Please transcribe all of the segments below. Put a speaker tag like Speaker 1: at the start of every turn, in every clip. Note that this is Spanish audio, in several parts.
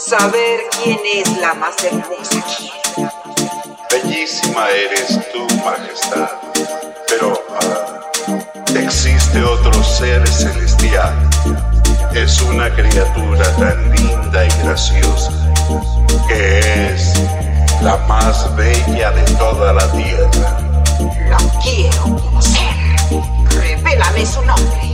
Speaker 1: saber quién es la más hermosa.
Speaker 2: Bellísima eres tú, majestad, pero uh, existe otro ser celestial. Es una criatura tan linda y graciosa que es la más bella de toda la tierra.
Speaker 1: La quiero conocer. Revélame su nombre.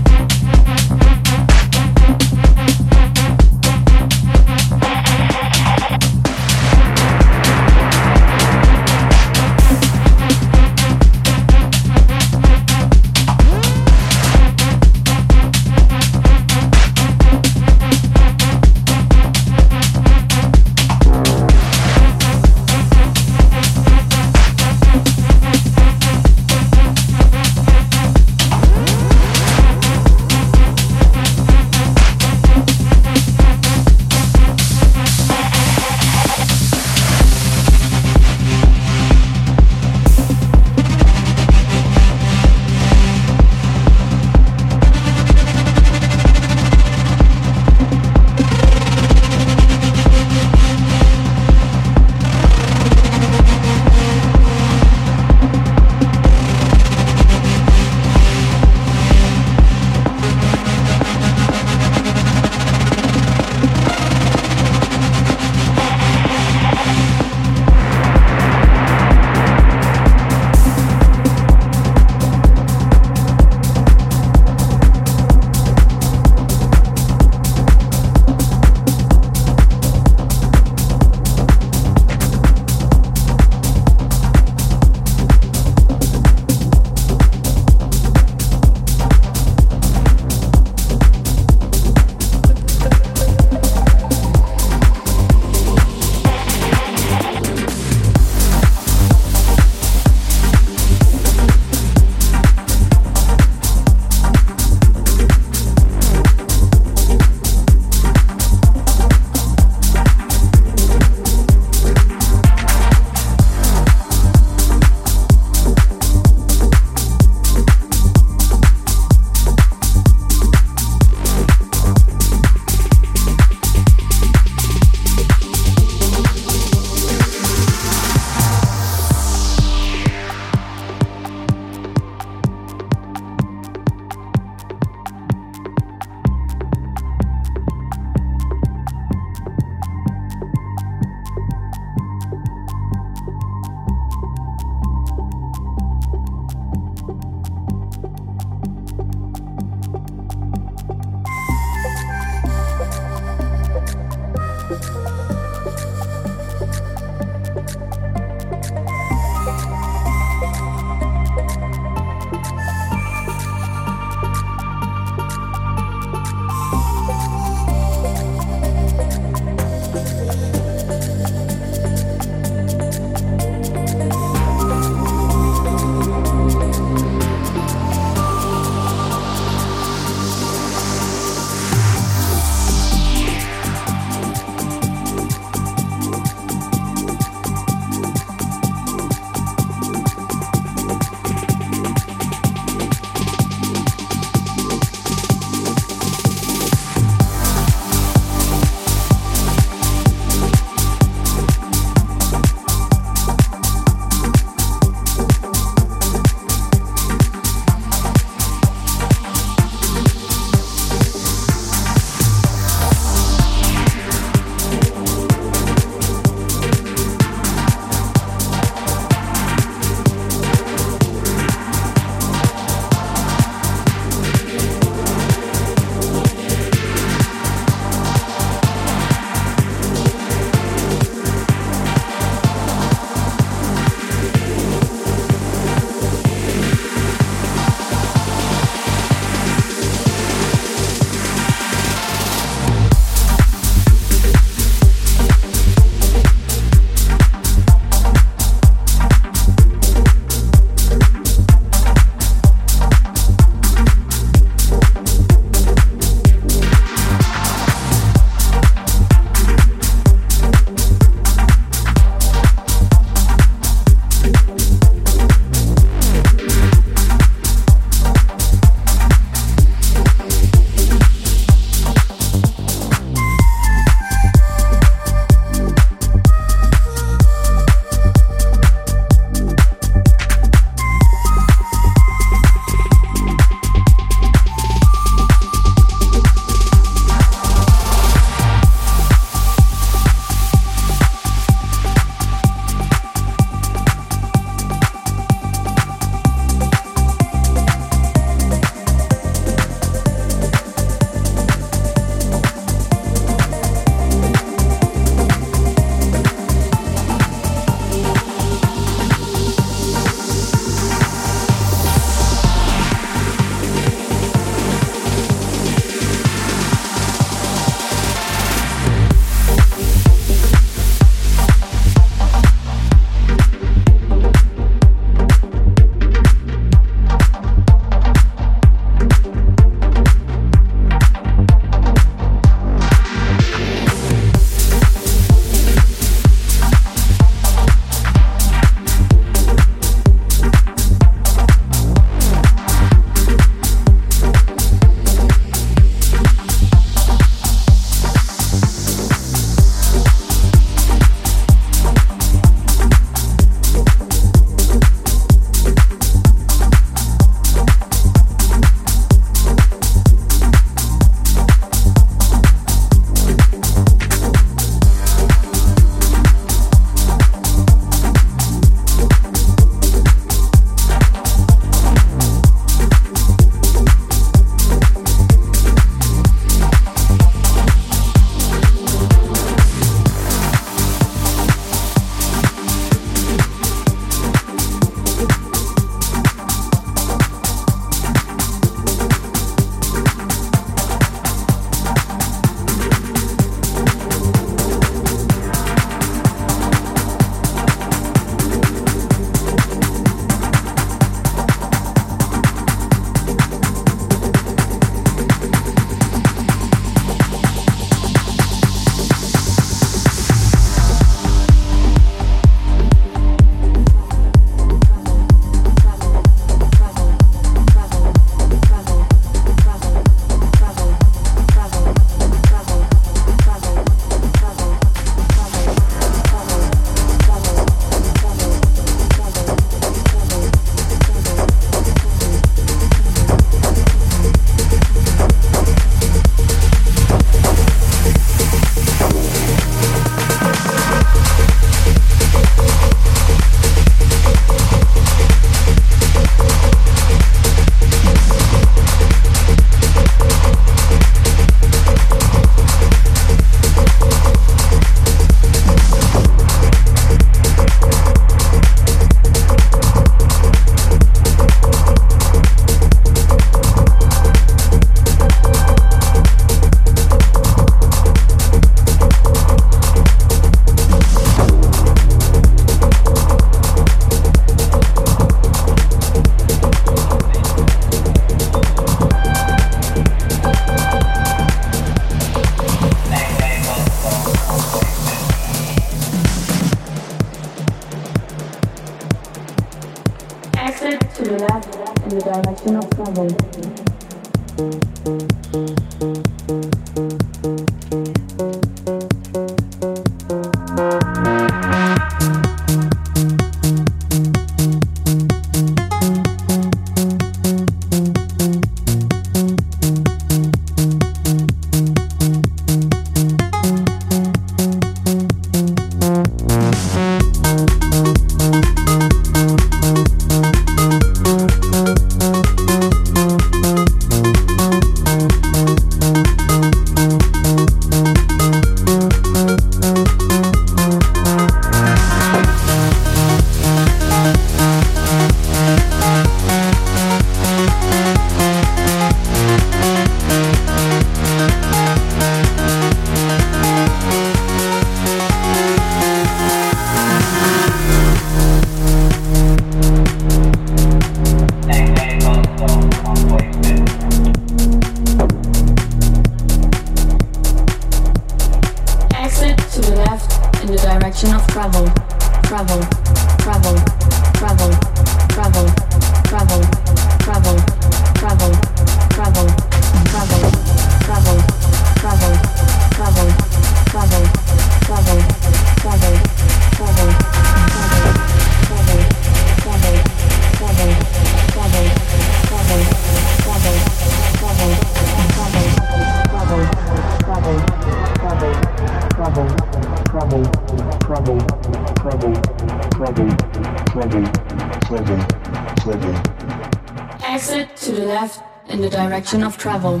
Speaker 3: Exit to the left in the direction of travel.